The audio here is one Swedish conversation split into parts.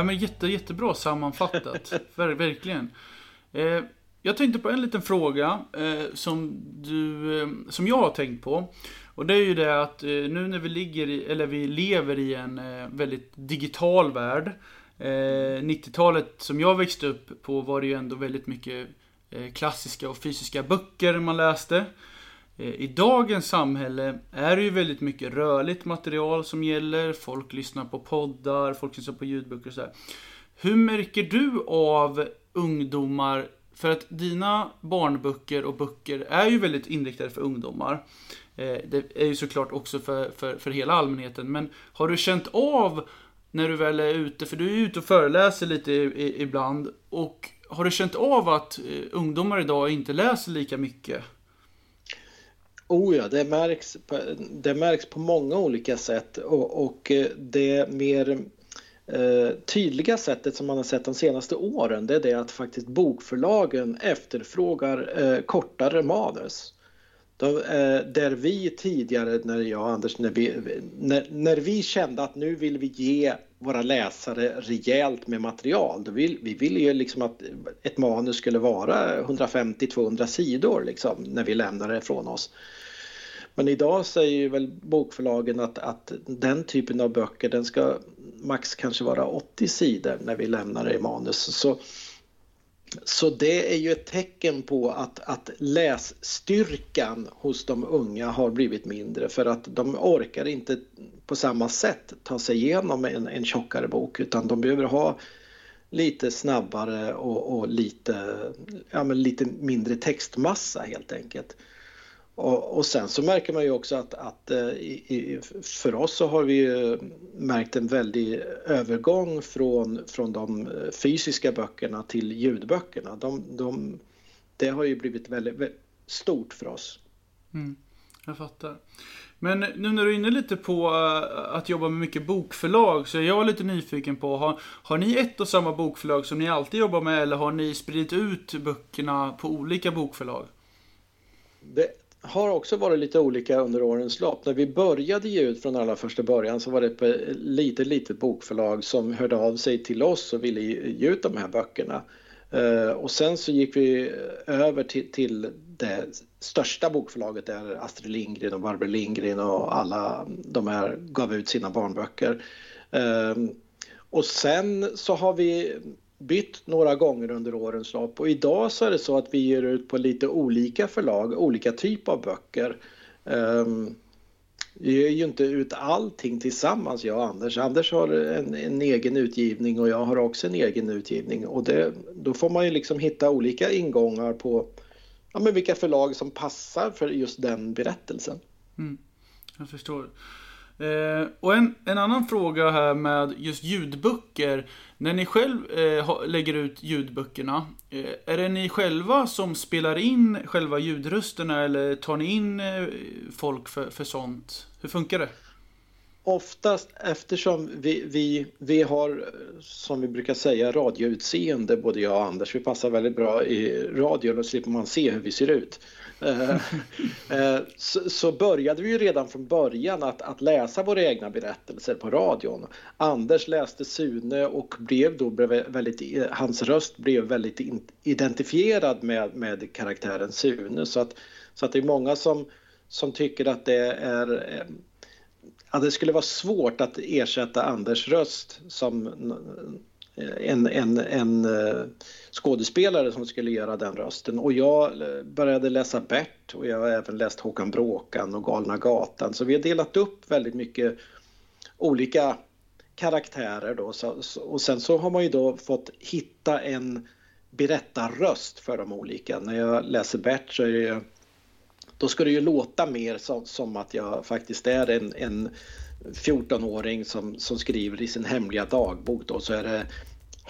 Ja, men jätte, jättebra sammanfattat. Ver, verkligen. Eh, jag tänkte på en liten fråga eh, som, du, eh, som jag har tänkt på. Och det är ju det att eh, nu när vi ligger i, eller vi lever i en eh, väldigt digital värld. 90-talet eh, som jag växte upp på var det ju ändå väldigt mycket klassiska och fysiska böcker man läste. Eh, I dagens samhälle är det ju väldigt mycket rörligt material som gäller. Folk lyssnar på poddar, folk lyssnar på ljudböcker och sådär. Hur märker du av ungdomar för att dina barnböcker och böcker är ju väldigt inriktade för ungdomar. Eh, det är ju såklart också för, för, för hela allmänheten. Men har du känt av när du väl är ute, för du är ju ute och föreläser lite ibland. Och har du känt av att eh, ungdomar idag inte läser lika mycket? Oh ja, det märks, det märks på många olika sätt och, och eh, det mer Eh, tydliga sättet som man har sett de senaste åren det är det att faktiskt bokförlagen efterfrågar eh, kortare manus. De, eh, där vi tidigare, när jag och Anders, när vi, när, när vi kände att nu vill vi ge våra läsare rejält med material. Vill, vi ville ju liksom att ett manus skulle vara 150-200 sidor liksom, när vi lämnar det ifrån oss. Men idag säger väl bokförlagen att, att den typen av böcker den ska max kanske vara 80 sidor när vi lämnar det i manus. Så, så det är ju ett tecken på att, att lässtyrkan hos de unga har blivit mindre för att de orkar inte på samma sätt ta sig igenom en, en tjockare bok utan de behöver ha lite snabbare och, och lite, ja, men lite mindre textmassa helt enkelt. Och, och, sen så märker man ju också att, att eh, i, för oss så har vi märkt en väldig övergång från, från de eh, fysiska böckerna till ljudböckerna. De, de, det har ju blivit väldigt, väldigt stort för oss. Mm, jag fattar. Men nu när du är inne lite på eh, att jobba med mycket bokförlag så är jag lite nyfiken på, har, har ni ett och samma bokförlag som ni alltid jobbar med eller har ni spridit ut böckerna på olika bokförlag? Det, har också varit lite olika under årens lopp. När vi började ge ut från allra första början så var det ett eh, litet, litet bokförlag som hörde av sig till oss och ville ge ut de här böckerna. Eh, och sen så gick vi eh, över till, till det största bokförlaget där Astrid Lindgren och Barbro Lindgren och alla de här gav ut sina barnböcker. Och sen så har vi bytt några gånger under årens lopp och idag så är det så att vi ger ut på lite olika förlag, olika typ av böcker. Um, vi ger ju inte ut allting tillsammans jag och Anders. Anders har en, en, egen utgivning och jag har också en egen utgivning och det, då får man ju liksom hitta olika ingångar på ja, men vilka förlag som passar för just den berättelsen. Mm, jag förstår. Eh, och en, en annan fråga här med just ljudböcker. När ni själv eh, lägger ut ljudböckerna, eh, är det ni själva som spelar in själva ljudrösterna eller tar ni in eh, folk för, för sånt? Hur funkar det? Oftast eftersom vi, vi, vi har, som vi brukar säga, radioutseende både jag och Anders. Vi passar väldigt bra i radion och slipper man se hur vi ser ut. Eh, eh, så, så, började vi ju redan från början att, att läsa våra egna berättelser på radion. Anders läste Sune och blev då väldigt, eh, hans röst blev väldigt identifierad med, med karaktären Sune. Så att, så att det är många som, som tycker att det är att det skulle vara svårt att ersätta Anders röst som en, en, en eh, skådespelare som skulle göra den rösten. Och jag eh, började läsa Bert och jag har även läst Håkan Bråkan och Galna Gatan. Så vi har delat upp väldigt mycket olika karaktärer då. och sen så har man ju då fått hitta en berättarröst för de olika. När jag läser Bert så är det då ska det ju låta mer som, som att jag faktiskt är en, en 14-åring som, som skriver i sin hemliga dagbok då så är det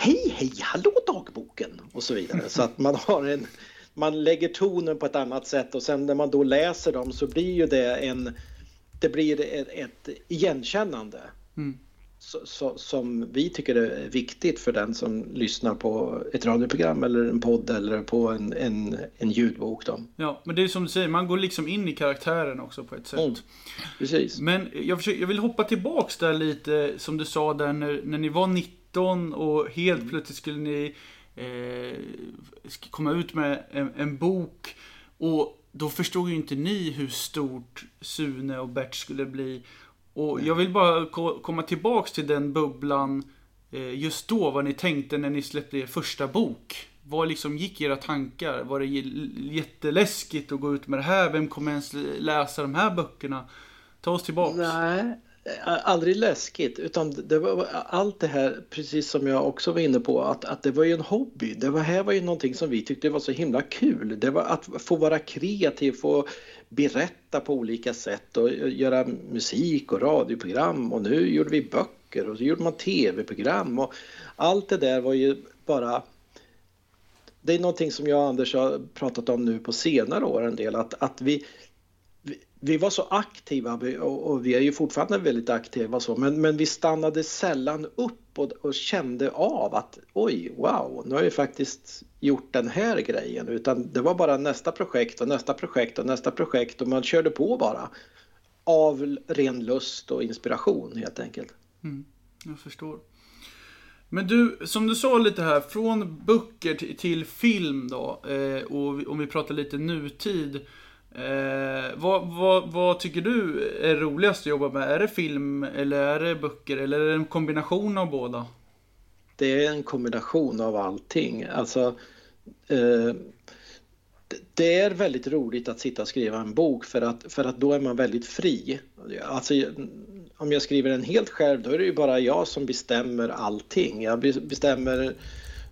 Hej hej hallå dagboken och så vidare så att man har en man lägger tonen på ett annat sätt och sen när man då läser dem så blir ju det en det blir ett, ett igenkännande. Mm så, så, som vi tycker är viktigt för den som lyssnar på ett radioprogram eller en podd eller på en, en, en ljudbok. Då. Ja, men det är som du säger, man går liksom in i karaktären också på ett sätt. Mm, precis. Men jag, försöker, jag vill hoppa tillbaks där lite, som du sa där när, när ni var 90 19 och helt mm. plötsligt skulle ni eh, komma ut med en, en, bok. Och då förstod ju inte ni hur stort Sune och Bert skulle bli. Och jag vill bara komma tillbaks till den bubblan eh, just då, vad ni tänkte när ni släppte er första bok. Vad liksom gick era tankar? Var det jätteläskigt att gå ut med det här? Vem kommer ens läsa de här böckerna? Ta oss tillbaks. Nej, aldrig läskigt utan det var allt det här precis som jag också var inne på att, att det var ju en hobby. Det var, här var ju någonting som vi tyckte var så himla kul. Det var att få vara kreativ, få berätta på olika sätt och eh, göra musik och radioprogram och nu gjorde vi böcker och så gjorde man tv-program och allt det där var ju bara det är någonting som jag och Anders har pratat om nu på senare år en del att, att vi, vi var så aktiva och vi är ju fortfarande väldigt aktiva så, men, men vi stannade sällan upp och, och, kände av att oj, wow, nu har vi faktiskt gjort den här grejen utan det var bara nästa projekt och nästa projekt och nästa projekt och man körde på bara av ren lust och inspiration helt enkelt. Mm, jag förstår. Men du, som du sa lite här, från böcker till, film då, eh, och om vi pratar lite nutid. Eh, vad, vad, vad, tycker du är roligast att jobba med? Är det film eller är det böcker eller är det en kombination av båda? Det är en kombination av allting. Alltså, eh, det är väldigt roligt att sitta och skriva en bok för att, för att då är man väldigt fri. Alltså, om jag skriver den helt själv då är det ju bara jag som bestämmer allting. Jag bestämmer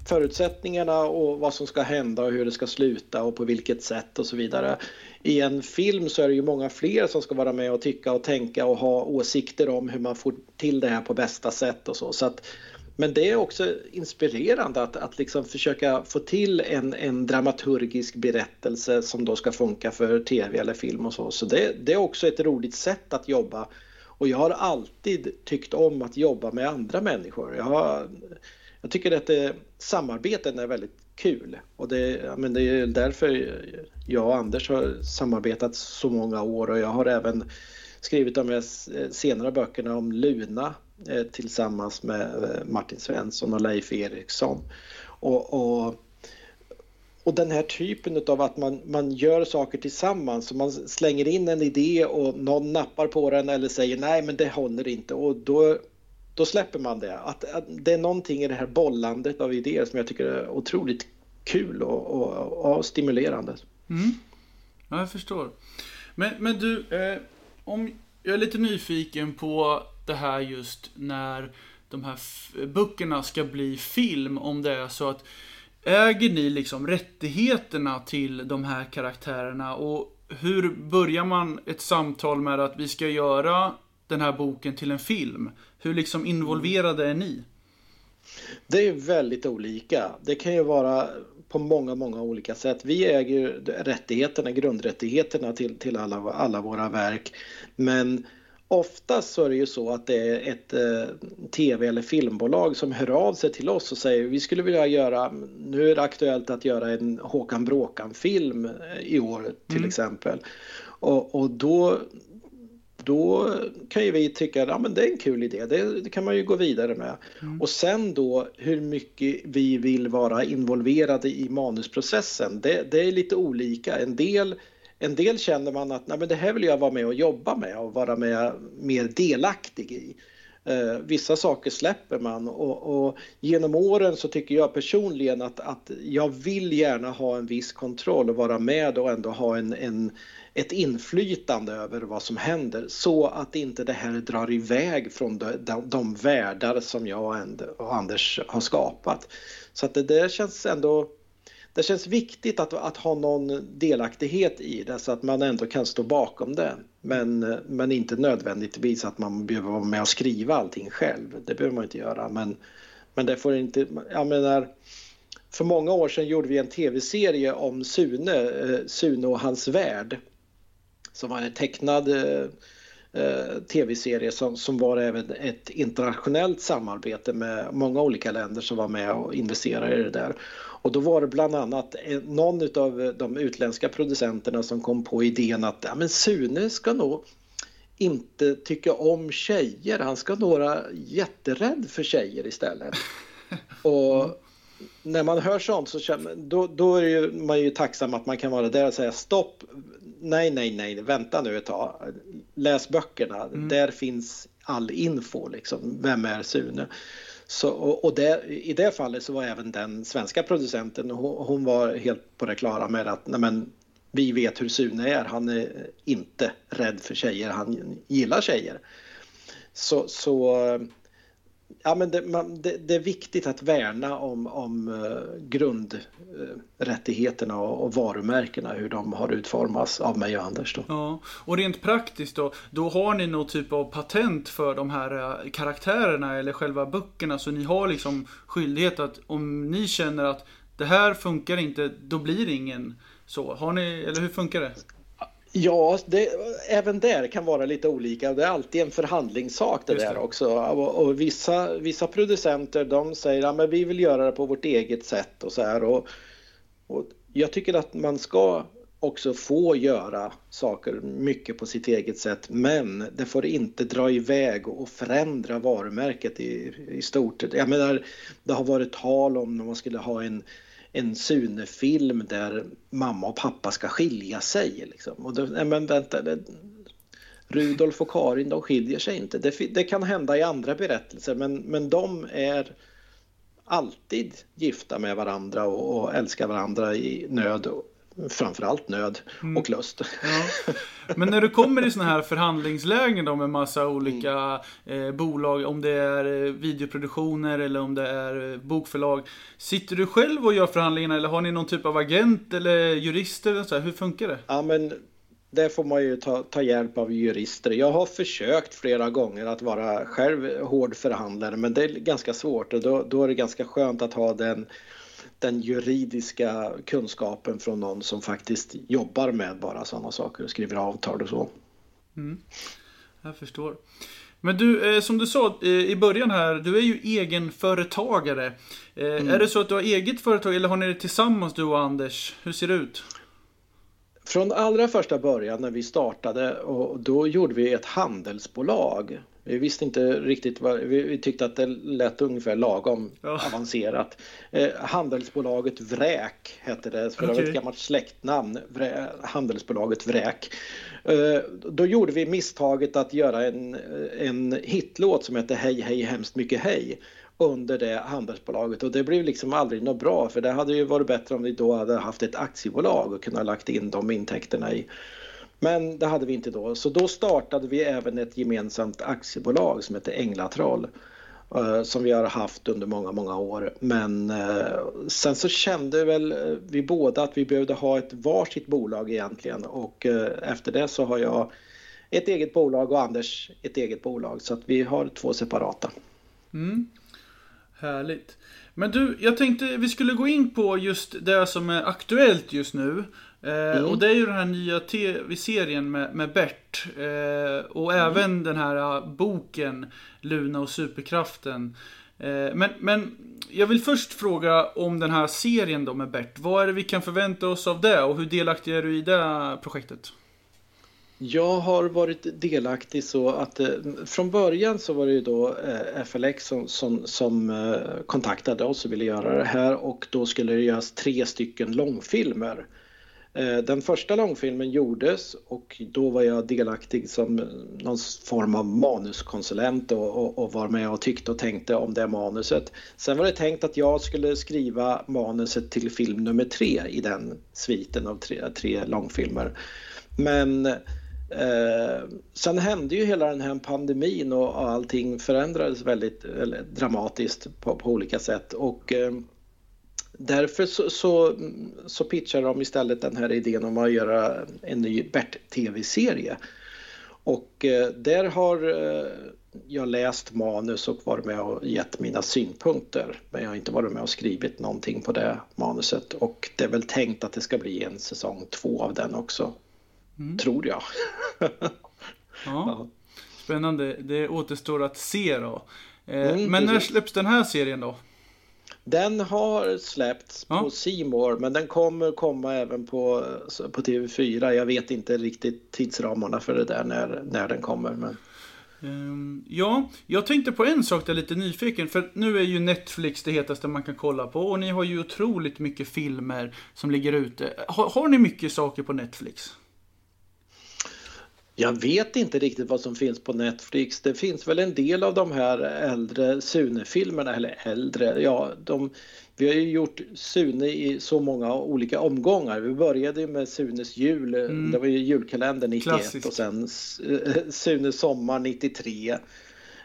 förutsättningarna och vad som ska hända och hur det ska sluta och på vilket sätt och så vidare. I en film så är det ju många fler som ska vara med och tycka och tänka och ha åsikter om hur man får till det här på bästa sätt och så. så att, men det är också inspirerande att, att liksom försöka få till en, en dramaturgisk berättelse som då ska funka för tv eller film och så. Så det, det är också ett roligt sätt att jobba. Och jag har alltid tyckt om att jobba med andra människor. Jag har jag tycker att det, samarbeten är väldigt kul. Och det, men det är därför jag och Anders har samarbetat så många år. Och jag har även skrivit de senare böckerna om Luna eh, tillsammans med eh, Martin Svensson och Leif Eriksson. Och, och, och den här typen av att man, man gör saker tillsammans, så man slänger in en idé och någon nappar på den eller säger nej men det håller inte. Och då då släpper man det. Att, att, det är någonting i det här bollandet av idéer som jag tycker är otroligt kul och, och, och stimulerande. Mm. Ja, jag förstår. Men, men du, eh, om, jag är lite nyfiken på det här just när de här böckerna ska bli film, om det är så att äger ni liksom rättigheterna till de här karaktärerna och hur börjar man ett samtal med att vi ska göra den här boken till en film? Hur liksom involverade är ni? Det är väldigt olika. Det kan ju vara på många, många olika sätt. Vi äger rättigheterna, grundrättigheterna till, till alla, alla våra verk. Men oftast så är det ju så att det är ett eh, tv eller filmbolag som hör av sig till oss och säger vi skulle vilja göra, nu är det aktuellt att göra en Håkan Bråkan-film i år till mm. exempel. Och, och då då kan ju vi tycka att ja, men det är en kul idé, det, det kan man ju gå vidare med. Mm. Och sen då hur mycket vi vill vara involverade i manusprocessen, det, det är lite olika. En del, en del känner man att Nej, men det här vill jag vara med och jobba med och vara med mer delaktig i. Eh, vissa saker släpper man och, och, genom åren så tycker jag personligen att, att jag vill gärna ha en viss kontroll och vara med och ändå ha en, en ett inflytande över vad som händer så att inte det här drar iväg från de, de, de världar som jag och Anders har skapat. Så att det där känns ändå det känns viktigt att, att ha någon delaktighet i det så att man ändå kan stå bakom det. Men, men inte nödvändigtvis att man behöver vara med och skriva allting själv. Det behöver man inte göra. Men, men det får inte, jag menar, för många år sedan gjorde vi en tv-serie om Sune, eh, Sune och hans värld som var en tecknad eh, tv-serie som, som var även ett internationellt samarbete med många olika länder som var med och investerade i det där. Och då var det bland annat någon av de utländska producenterna som kom på idén att ja, men Sune ska nog inte tycka om tjejer. Han ska vara jätterädd för tjejer istället. Och när man hör sånt så känner, då, då är ju, man ju tacksam att man kan vara där och säga stopp. Nej, nej, nej, vänta nu ett tag. Läs böckerna. Mm. Där finns all info liksom. Vem är Sune? Så, och, och det, i det fallet så var även den svenska producenten, hon, hon var helt på det klara med att nej men, vi vet hur Sune är. Han är inte rädd för tjejer, han gillar tjejer. Så, så ja, men det, man, det, det, är viktigt att värna om, om eh, grundrättigheterna eh, och, och, varumärkena, hur de har utformats av mig och Anders. Då. Ja, och rent praktiskt då, då har ni någon typ av patent för de här eh, karaktärerna eller själva böckerna, så ni har liksom skyldighet att om ni känner att det här funkar inte, då blir det ingen så. Har ni, eller hur funkar det? Ja, det, även där kan vara lite olika. Det är alltid en förhandlingssak det, det. där också. Och, och, vissa, vissa producenter de säger att ja, vi vill göra det på vårt eget sätt och så här. Och, och jag tycker att man ska också få göra saker mycket på sitt eget sätt men det får inte dra iväg och förändra varumärket i, i stort. Jag menar, det har varit tal om när man skulle ha en en Sune-film där mamma och pappa ska skilja sig. Liksom. Och då, nej men vänta, det, Rudolf och Karin de skiljer sig inte. Det, det, kan hända i andra berättelser men, men de är alltid gifta med varandra och, och älskar varandra i nöd framförallt nöd mm. och lust. Ja. Men när du kommer i sådana här förhandlingslägen då med massa olika mm. eh, bolag, om det är eh, videoproduktioner eller om det är eh, bokförlag. Sitter du själv och gör förhandlingarna eller har ni någon typ av agent eller jurister? Eller så här? Hur funkar det? Ja, men det får man ju ta, ta hjälp av jurister. Jag har försökt flera gånger att vara själv hård förhandlare men det är ganska svårt och då, då är det ganska skönt att ha den den juridiska kunskapen från någon som faktiskt jobbar med bara sådana saker och skriver avtal och så. Mm. Jag förstår. Men du, eh, som du sa eh, i början här, du är ju egenföretagare. Eh, mm. Är det så att du har eget företag eller har ni det tillsammans du och Anders? Hur ser det ut? Från allra första början när vi startade, och då gjorde vi ett handelsbolag vi visste inte riktigt vad, vi, vi tyckte att det lät ungefär lagom ja. avancerat. Eh, handelsbolaget Vräk hette det, för det var ett gammalt släktnamn, Vrä, Handelsbolaget Vräk. Eh, då gjorde vi misstaget att göra en, en hitlåt som hette Hej hej hemskt mycket hej under det handelsbolaget och det blev liksom aldrig något bra för det hade ju varit bättre om vi då hade haft ett aktiebolag och kunnat lagt in de intäkterna i. Men det hade vi inte då, så då startade vi även ett gemensamt aktiebolag som heter Änglatroll eh, som vi har haft under många, många år. Men eh, sen så kände väl eh, vi båda att vi behövde ha ett varsitt bolag egentligen och efter det så har jag ett eget bolag och Anders ett eget bolag så att vi har två separata. Mm. Härligt. Men du, jag tänkte vi skulle gå in på just det som är aktuellt just nu. Eh, mm. Och det är ju den här nya tv-serien med, med Bert. Eh, och mm. även den här uh, boken Luna och superkraften. Eh, men, men jag vill först fråga om den här serien då med Bert. Vad är det vi kan förvänta oss av det och hur delaktig är du i det projektet? Jag har varit delaktig så att eh, från början så var det ju då eh, FLX som, som, som eh, kontaktade oss och ville göra det här och då skulle det göras tre stycken långfilmer. Eh, den första långfilmen gjordes och då var jag delaktig som eh, någon form av manuskonsulent och, och, och, var med och tyckte och tänkte om det manuset. Sen var det tänkt att jag skulle skriva manuset till film nummer tre i den sviten av tre, tre långfilmer. Men eh, sen hände ju hela den här pandemin och, och allting förändrades väldigt dramatiskt på, på olika sätt. Och, eh, därför så, så, så pitchar de istället den här idén om att göra en ny Bert-TV-serie. Och eh, där har eh, jag läst manus och varit med och gett mina synpunkter. Men jag har inte varit med och skrivit någonting på det manuset. Och det är väl tänkt att det ska bli en säsong två av den också. Mm. Tror jag. ja. ja. Spännande. Det återstår att se då. Eh, mm, men när släpps den här serien då? Den har släppts Ja. på Simor men den kommer komma även på, på TV4. Jag vet inte riktigt tidsramarna för det där när, när den kommer. Men... Ehm, ja, jag tänkte på en sak där jag är lite nyfiken. För nu är ju Netflix det hetaste man kan kolla på. Och ni har ju otroligt mycket filmer som ligger ute. Har, har ni mycket saker på Netflix? Jag vet inte riktigt vad som finns på Netflix. Det finns väl en del av de här äldre Sune-filmerna, eller äldre, ja, de, vi har ju gjort Sune i så många olika omgångar. Vi började med Sunes jul, Mm. det var ju julkalender 91 Klassiskt. och sen eh, Sunes sommar 93.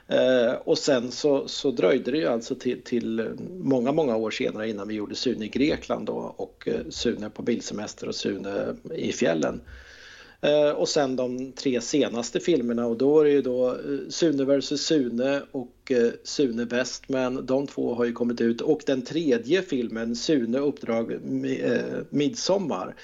Eh, och sen så, så dröjde det ju alltså till, till många, många år senare innan vi gjorde Sune i Grekland då, och eh, Sune på bilsemester och Sune i fjällen. Eh, och sen de tre senaste filmerna. Och då är det ju då eh, Sune vs Sune och eh, Sune bäst. Men de två har ju kommit ut. Och den tredje filmen Sune uppdrag midsommar.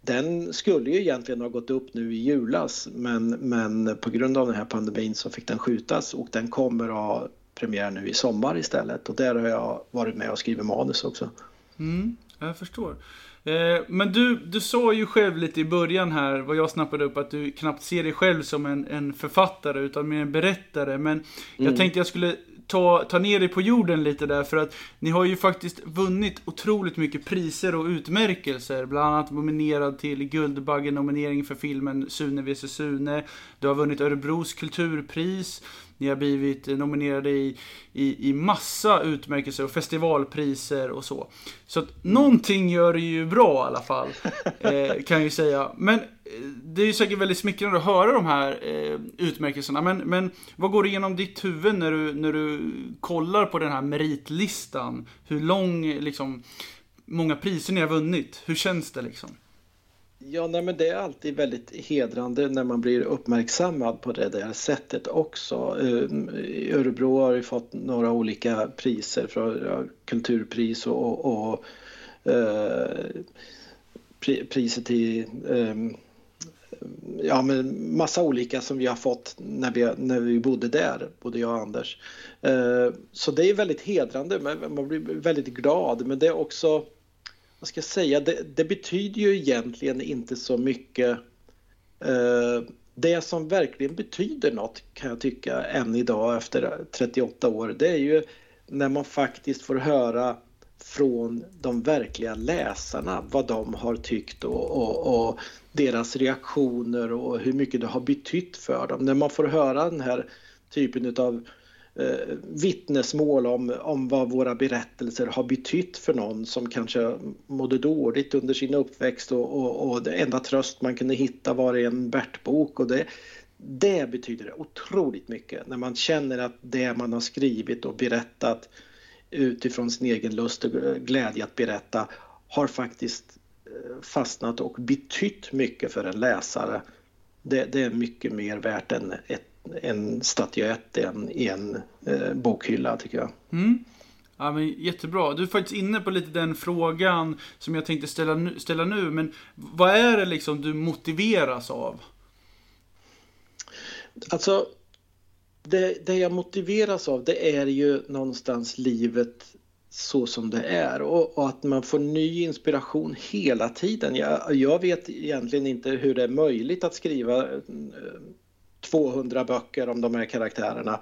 Den skulle ju egentligen ha gått upp nu i julas. Men, men på grund av den här pandemin så fick den skjutas. Och den kommer att ha premiär nu i sommar istället. Och där har jag varit med och skrivit manus också. Mm, jag förstår. Eh, men du, du sa ju själv lite i början här, vad jag snappade upp, att du knappt ser dig själv som en, en författare utan mer en berättare. Men jag tänkte jag skulle ta, ta ner dig på jorden lite där, för att ni har ju faktiskt vunnit otroligt mycket priser och utmärkelser. Bland annat nominerad till Guldbaggen-nominering för filmen Sune vs Sune. Du har vunnit Örebros kulturpris. Ni har blivit nominerade i, i, i massa utmärkelser och festivalpriser och så. Så att någonting gör det ju bra i alla fall. Eh, kan jag ju säga. Men det är ju säkert väldigt smickrande att höra de här eh, utmärkelserna. Men, men vad går igenom ditt huvud när du, när du kollar på den här meritlistan? Hur lång, liksom, många priser ni har vunnit? Hur känns det liksom? Ja, nej, men det är alltid väldigt hedrande när man blir uppmärksammad på det där sättet också. Eh, Örebro har ju fått några olika priser, för, kulturpris och, och, och eh, priset till eh, ja, men massa olika som vi har fått när vi, när vi bodde där, både jag och Anders. Eh, så det är väldigt hedrande, men man blir väldigt glad, men det är också vad ska jag säga, det, det betyder ju egentligen inte så mycket. Eh, det som verkligen betyder något kan jag tycka än idag efter 38 år, det är ju när man faktiskt får höra från de verkliga läsarna vad de har tyckt och, och, och deras reaktioner och hur mycket det har betytt för dem. När man får höra den här typen av eh, vittnesmål om, om vad våra berättelser har betytt för någon som kanske mådde dåligt under sin uppväxt och, och, och det enda tröst man kunde hitta var i en Bert-bok. Och det, det betyder otroligt mycket när man känner att det man har skrivit och berättat utifrån sin egen lust och glädje att berätta har faktiskt eh, fastnat och betytt mycket för en läsare. Det, det är mycket mer värt än ett en statyett i en eh, bokhylla tycker jag. Mm. Ja, men jättebra. Du är faktiskt inne på lite den frågan som jag tänkte ställa nu, ställa nu. Men vad är det liksom du motiveras av? Alltså, det, det jag motiveras av det är ju någonstans livet så som det är och, och, att man får ny inspiration hela tiden. Jag, jag vet egentligen inte hur det är möjligt att skriva eh, 200 böcker om de här karaktärerna.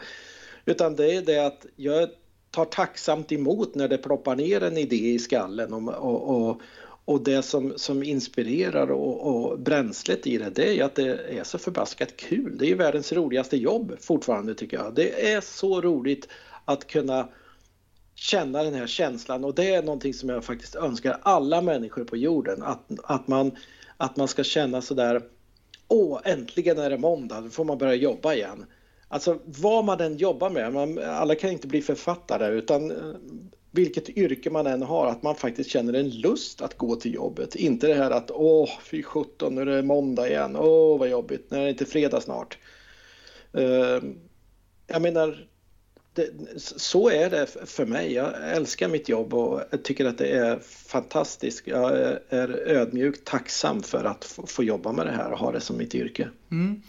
Utan det är det att jag tar tacksamt emot när det ploppar ner en idé i skallen och, och, och, och det som, som inspirerar och, och bränslet i det, det är ju att det är så förbaskat kul. Det är ju världens roligaste jobb fortfarande tycker jag. Det är så roligt att kunna känna den här känslan och det är någonting som jag faktiskt önskar alla människor på jorden. Att, att, man, att man ska känna sådär Åh, äntligen är det måndag, då får man börja jobba igen. Alltså vad man än jobbar med, man, alla kan inte bli författare utan vilket yrke man än har, att man faktiskt känner en lust att gå till jobbet. Inte det här att åh, fy sjutton, nu är det måndag igen, åh vad jobbigt, när är det inte fredag snart? Uh, jag menar, det, så är det för mig. Jag älskar mitt jobb och tycker att det är fantastiskt. Jag är ödmjukt tacksam för att få jobba med det här och ha det som mitt yrke. Mm.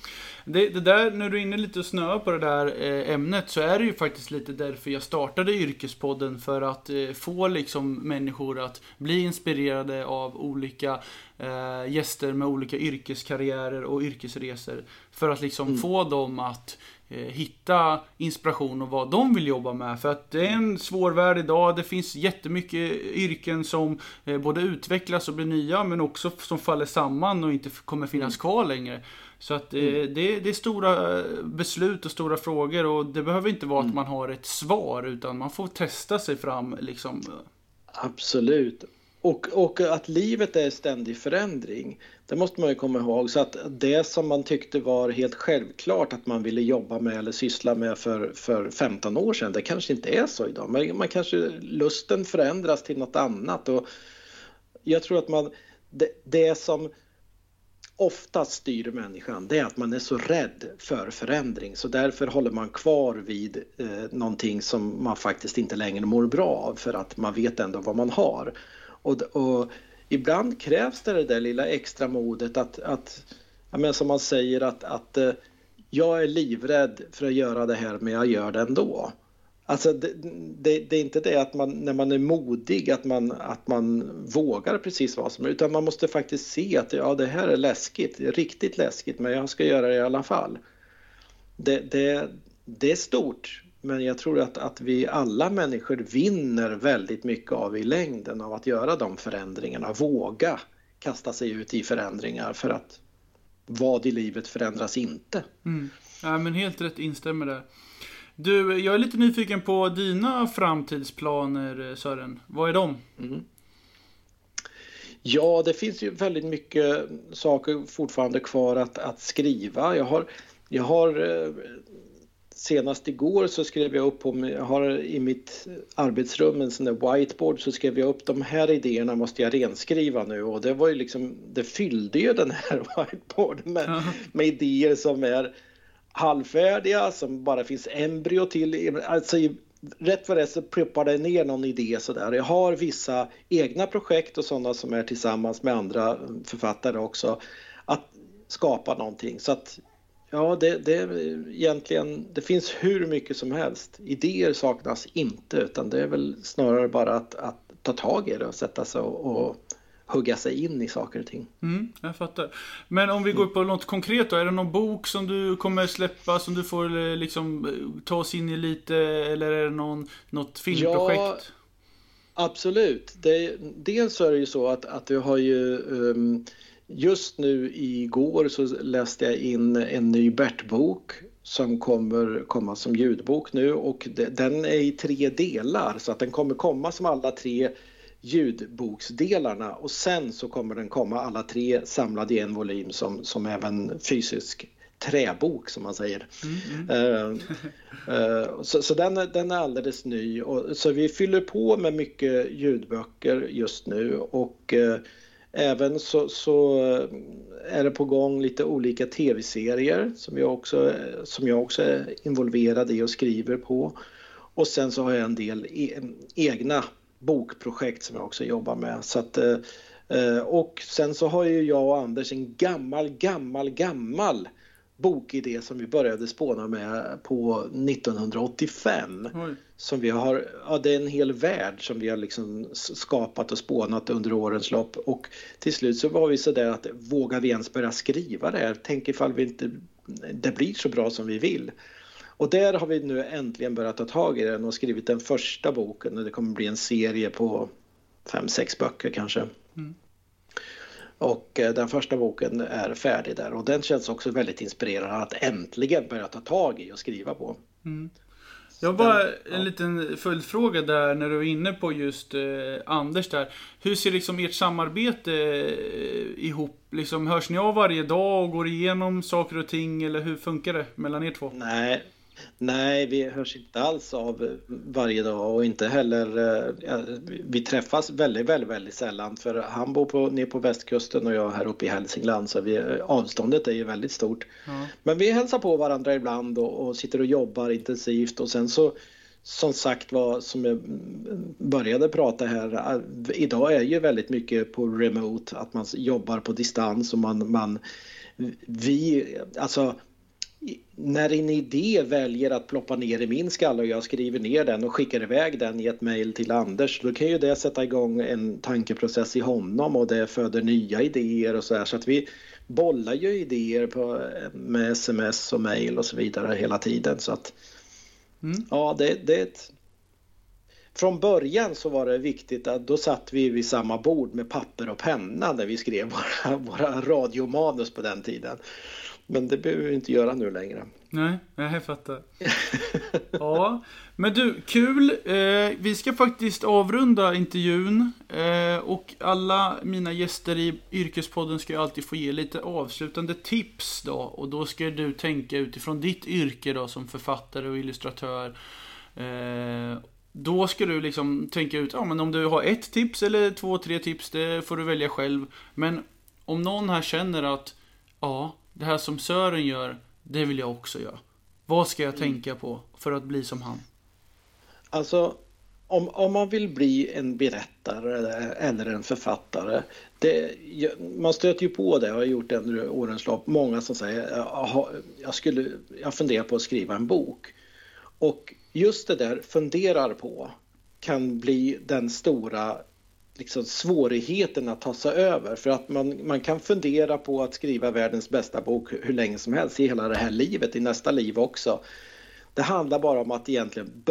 Det, det, där, när du är inne lite och snöar på det där eh, ämnet så är det ju faktiskt lite därför jag startade Yrkespodden för att eh, få liksom människor att bli inspirerade av olika eh, gäster med olika yrkeskarriärer och yrkesresor. För att liksom mm. få dem att hitta inspiration och vad de vill jobba med. För att det är en svår värld idag. Det finns jättemycket yrken som eh, både utvecklas och blir nya men också som faller samman och inte kommer finnas mm. kvar längre. Så att eh, mm. det, det, är stora beslut och stora frågor och det behöver inte vara mm. att man har ett svar utan man får testa sig fram liksom. Absolut. Och, och att livet är ständig förändring. Det måste man ju komma ihåg. Så att det som man tyckte var helt självklart att man ville jobba med eller syssla med för, för 15 år sedan, det kanske inte är så idag. Men man kanske, lusten förändras till något annat. Och jag tror att man, det, det som oftast styr människan det är att man är så rädd för förändring så därför håller man kvar vid eh, någonting som man faktiskt inte längre mår bra av för att man vet ändå vad man har. Och, och ibland krävs det det där lilla extra modet att, att men som man säger att, att eh, jag är livrädd för att göra det här men jag gör det ändå. Alltså det, det, det, är inte det att man när man är modig att man, att man vågar precis vad som helst. utan man måste faktiskt se att ja, det här är läskigt, riktigt läskigt men jag ska göra det i alla fall. Det, det, det är stort men jag tror att, att vi alla människor vinner väldigt mycket av i längden av att göra de förändringarna, våga kasta sig ut i förändringar för att vad i livet förändras inte. Mm. Ja, men helt rätt, instämmer där. Du, jag är lite nyfiken på dina framtidsplaner Sören. Vad är de? Mm. Ja, det finns ju väldigt mycket saker fortfarande kvar att, att skriva. Jag har, jag har eh, senast igår så skrev jag upp på, jag har i mitt arbetsrum en sån där whiteboard så skrev jag upp de här idéerna måste jag renskriva nu och det var ju liksom, det fyllde ju den här whiteboarden med, med idéer som är halvfärdiga som bara finns embryo till. Alltså, rätt vad det är så pluppar det ner någon idé sådär. Jag har vissa egna projekt och sådana som är tillsammans med andra författare också. Att skapa någonting. Så att ja, det, det egentligen, det finns hur mycket som helst. Idéer saknas inte utan det är väl snarare bara att, att ta tag i det och sätta sig och, och hugga sig in i saker och ting. Mm, jag fattar. Men om vi går på något konkret då, är det någon bok som du kommer släppa som du får eh, liksom eh, ta oss in i lite eller är det någon, något filmprojekt? Ja, absolut. Det, dels så är det ju så att, att du har ju um, Just nu igår så läste jag in en ny Bert-bok som kommer komma som ljudbok nu och den är i tre delar så att den kommer komma som alla tre ljudboksdelarna och sen så kommer den komma alla tre samlade i en volym som, som även fysisk träbok som man säger. Mm, mm. Uh, uh, så, så den, den är alldeles ny och, så vi fyller på med mycket ljudböcker just nu och uh, även så, så, eh, är det på gång lite olika tv-serier som jag, också, eh, som jag också är involverad i och skriver på. Och sen så har jag en del e mm, egna bokprojekt som jag också jobbar med. Så att, eh, eh, och sen så har ju jag och Anders en gammal, gammal, gammal bokidé som vi började spåna med på 1985. Oj. Som vi har, ja det är en hel värld som vi har liksom skapat och spånat under årens lopp och till slut så var vi sådär att vågar vi ens börja skriva det här? Tänk ifall vi inte, det blir så bra som vi vill. Och där har vi nu äntligen börjat ta tag i den och skrivit den första boken och det kommer bli en serie på fem, sex böcker kanske. Och eh, den första boken är färdig där och den känns också väldigt inspirerande att äntligen börja ta tag i och skriva på. Mm. Jag har bara en ja. liten följdfråga där när du är inne på just eh, Anders där. Hur ser liksom ert samarbete eh, ihop? Liksom, hörs ni av varje dag och går igenom saker och ting eller hur funkar det mellan er två? Nej, Nej, vi hörs inte alls av varje dag och inte heller... Eh, vi träffas väldigt, väldigt, väldigt sällan för han bor på, ner på västkusten och jag här uppe i Hälsingland så vi, avståndet är ju väldigt stort. Mm. Men vi hälsar på varandra ibland och, och, sitter och jobbar intensivt och sen så som sagt var, som jag började prata här, idag är ju väldigt mycket på remote, att man jobbar på distans och man, man vi, alltså när en idé väljer att ploppa ner i min skalle och jag skriver ner den och skickar iväg den i ett mejl till Anders, då kan ju det sätta igång en tankeprocess i honom och det föder nya idéer och så här. Så att vi bollar ju idéer på, med sms och mejl och så vidare hela tiden. Så att mm. ja, det, det är ett... Från början så var det viktigt att då satt vi vid samma bord med papper och penna när vi skrev våra, våra radiomanus på den tiden. Men det behöver vi inte göra nu längre. Nej, jag fattar. ja, men du, kul. Eh, vi ska faktiskt avrunda intervjun. Eh, och alla mina gäster i Yrkespodden ska ju alltid få ge lite avslutande tips då. Och då ska du tänka utifrån ditt yrke då som författare och illustratör. Eh, då ska du liksom tänka ut, ja men om du har ett tips eller två, tre tips, det får du välja själv. Men om någon här känner att, ja, det här som Sören gör, det vill jag också göra. Vad ska jag mm. tänka på för att bli som han? Alltså, om, om man vill bli en berättare eller en författare. Det, man stöter ju på det, jag har gjort det under årens lopp, många som säger jag, skulle, jag funderar på att skriva en bok. Och just det där funderar på kan bli den stora liksom svårigheten att ta sig över. För att man, man kan fundera på att skriva världens bästa bok hur länge som helst i hela det här livet, i nästa liv också. Det handlar bara om att egentligen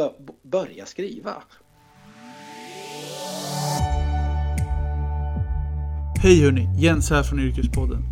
börja skriva. Hej hörni, Jens här från Yrkespodden.